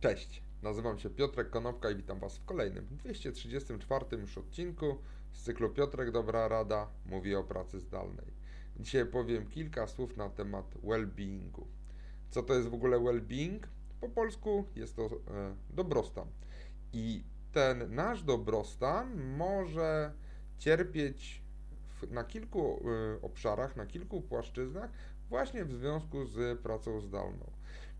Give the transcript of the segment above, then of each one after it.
Cześć, nazywam się Piotrek Konopka i witam Was w kolejnym 234 już odcinku z cyklu Piotrek Dobra Rada mówi o pracy zdalnej. Dzisiaj powiem kilka słów na temat well-beingu. Co to jest w ogóle well-being? Po polsku jest to e, dobrostan. I ten nasz dobrostan może cierpieć w, na kilku e, obszarach, na kilku płaszczyznach, właśnie w związku z pracą zdalną.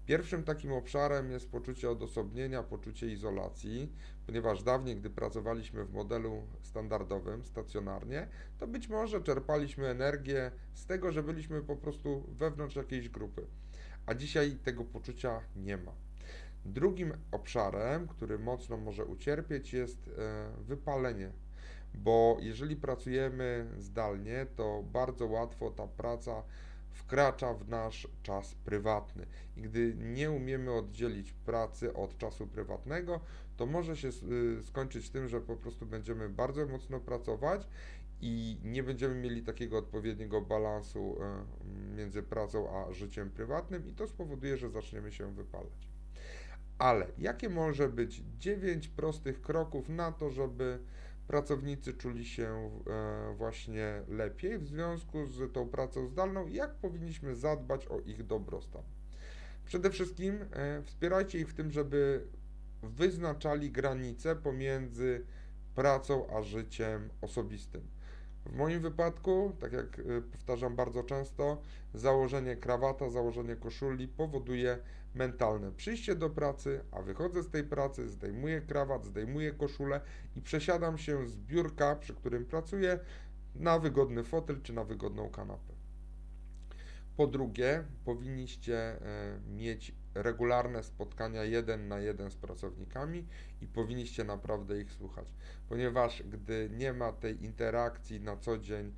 Pierwszym takim obszarem jest poczucie odosobnienia, poczucie izolacji, ponieważ dawniej, gdy pracowaliśmy w modelu standardowym, stacjonarnie, to być może czerpaliśmy energię z tego, że byliśmy po prostu wewnątrz jakiejś grupy, a dzisiaj tego poczucia nie ma. Drugim obszarem, który mocno może ucierpieć, jest e, wypalenie, bo jeżeli pracujemy zdalnie, to bardzo łatwo ta praca wkracza w nasz czas prywatny. I gdy nie umiemy oddzielić pracy od czasu prywatnego, to może się y, skończyć tym, że po prostu będziemy bardzo mocno pracować i nie będziemy mieli takiego odpowiedniego balansu y, między pracą a życiem prywatnym i to spowoduje, że zaczniemy się wypalać. Ale jakie może być 9 prostych kroków na to, żeby pracownicy czuli się e, właśnie lepiej w związku z tą pracą zdalną jak powinniśmy zadbać o ich dobrostan. Przede wszystkim e, wspierajcie ich w tym, żeby wyznaczali granice pomiędzy pracą a życiem osobistym. W moim wypadku, tak jak y, powtarzam bardzo często, założenie krawata, założenie koszuli powoduje mentalne przyjście do pracy, a wychodzę z tej pracy, zdejmuję krawat, zdejmuję koszulę i przesiadam się z biurka, przy którym pracuję, na wygodny fotel czy na wygodną kanapę. Po drugie, powinniście e, mieć regularne spotkania jeden na jeden z pracownikami i powinniście naprawdę ich słuchać, ponieważ gdy nie ma tej interakcji na co dzień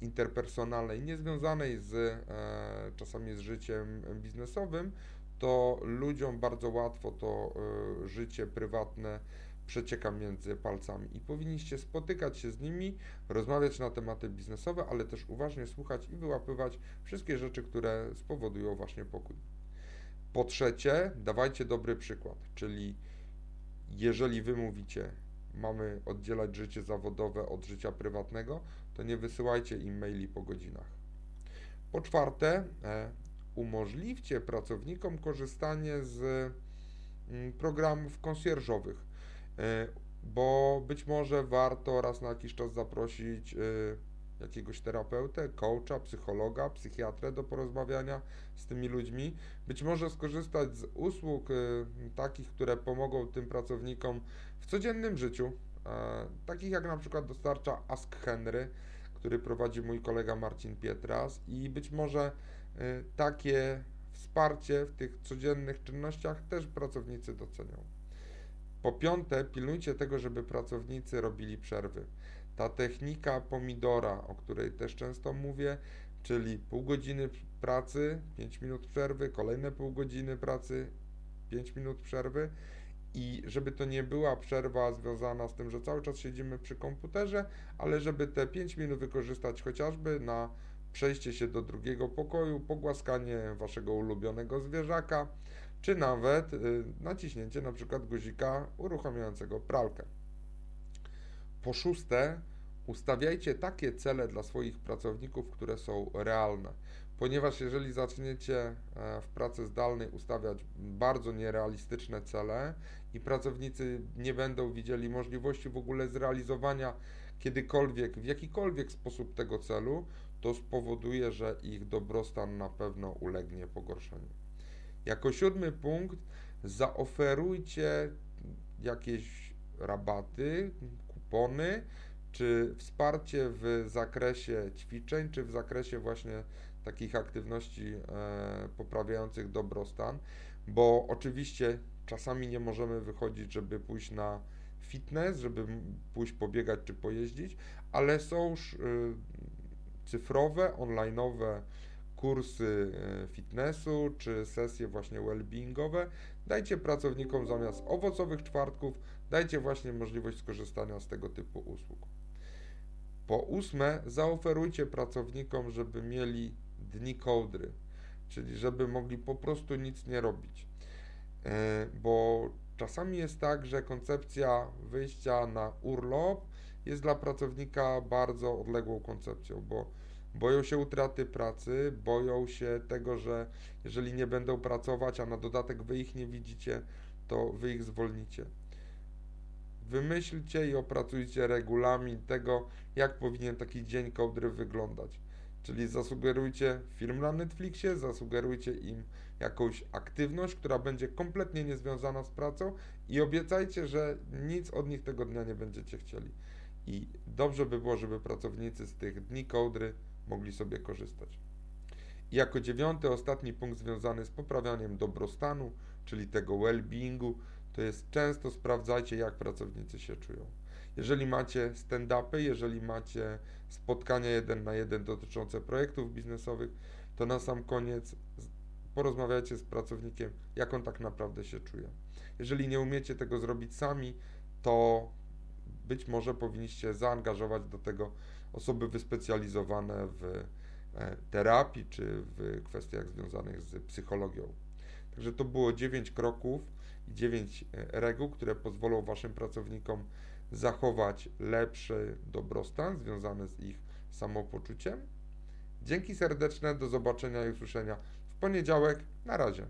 interpersonalnej, niezwiązanej z e, czasami z życiem biznesowym, to ludziom bardzo łatwo to e, życie prywatne przecieka między palcami i powinniście spotykać się z nimi, rozmawiać na tematy biznesowe, ale też uważnie słuchać i wyłapywać wszystkie rzeczy, które spowodują właśnie pokój. Po trzecie, dawajcie dobry przykład, czyli jeżeli wy mówicie, mamy oddzielać życie zawodowe od życia prywatnego, to nie wysyłajcie im maili po godzinach. Po czwarte, e, umożliwcie pracownikom korzystanie z mm, programów konsjerżowych, e, bo być może warto raz na jakiś czas zaprosić e, jakiegoś terapeutę, coacha, psychologa, psychiatrę do porozmawiania z tymi ludźmi. Być może skorzystać z usług y, takich, które pomogą tym pracownikom w codziennym życiu, e, takich jak na przykład dostarcza Ask Henry, który prowadzi mój kolega Marcin Pietras i być może takie wsparcie w tych codziennych czynnościach też pracownicy docenią. Po piąte, pilnujcie tego, żeby pracownicy robili przerwy. Ta technika pomidora, o której też często mówię, czyli pół godziny pracy, 5 minut przerwy, kolejne pół godziny pracy, 5 minut przerwy i żeby to nie była przerwa związana z tym, że cały czas siedzimy przy komputerze, ale żeby te 5 minut wykorzystać chociażby na przejście się do drugiego pokoju, pogłaskanie waszego ulubionego zwierzaka, czy nawet y, naciśnięcie na przykład guzika uruchamiającego pralkę. Po szóste, ustawiajcie takie cele dla swoich pracowników, które są realne. Ponieważ jeżeli zaczniecie e, w pracy zdalnej ustawiać bardzo nierealistyczne cele i pracownicy nie będą widzieli możliwości w ogóle zrealizowania kiedykolwiek, w jakikolwiek sposób tego celu, to spowoduje, że ich dobrostan na pewno ulegnie pogorszeniu. Jako siódmy punkt, zaoferujcie jakieś rabaty, kupony, czy wsparcie w zakresie ćwiczeń, czy w zakresie właśnie takich aktywności e, poprawiających dobrostan, bo oczywiście czasami nie możemy wychodzić, żeby pójść na fitness, żeby pójść pobiegać czy pojeździć, ale są już cyfrowe, online'owe kursy e, fitnessu czy sesje właśnie well-beingowe. Dajcie pracownikom zamiast owocowych czwartków, dajcie właśnie możliwość skorzystania z tego typu usług. Po ósme, zaoferujcie pracownikom, żeby mieli dni kołdry, czyli żeby mogli po prostu nic nie robić. e, bo czasami jest tak, że koncepcja wyjścia na urlop jest dla pracownika bardzo odległą koncepcją, bo boją się utraty pracy, boją się tego, że jeżeli nie będą pracować, a na dodatek wy ich nie widzicie, to wy ich zwolnicie. Wymyślcie i opracujcie regulamin tego, jak powinien taki dzień kołdry wyglądać. Czyli zasugerujcie film na Netflixie, zasugerujcie im jakąś aktywność, która będzie kompletnie niezwiązana z pracą i obiecajcie, że nic od nich tego dnia nie będziecie chcieli. I dobrze by było, żeby pracownicy z tych dni kołdry mogli sobie korzystać. I jako dziewiąty, ostatni punkt związany z poprawianiem dobrostanu, czyli tego well-beingu, to jest często sprawdzajcie, jak pracownicy się czują. Jeżeli macie stand-upy, jeżeli macie spotkania jeden na jeden dotyczące projektów biznesowych, to na sam koniec porozmawiajcie z pracownikiem, jak on tak naprawdę się czuje. Jeżeli nie umiecie tego zrobić sami, to być może powinniście zaangażować do tego osoby wyspecjalizowane w e, terapii czy w kwestiach związanych z psychologią. Także to było 9 kroków i 9 e, reguł, które pozwolą Waszym pracownikom zachować lepszy dobrostan związany z ich samopoczuciem. Dzięki serdeczne, do zobaczenia i usłyszenia w poniedziałek. Na razie.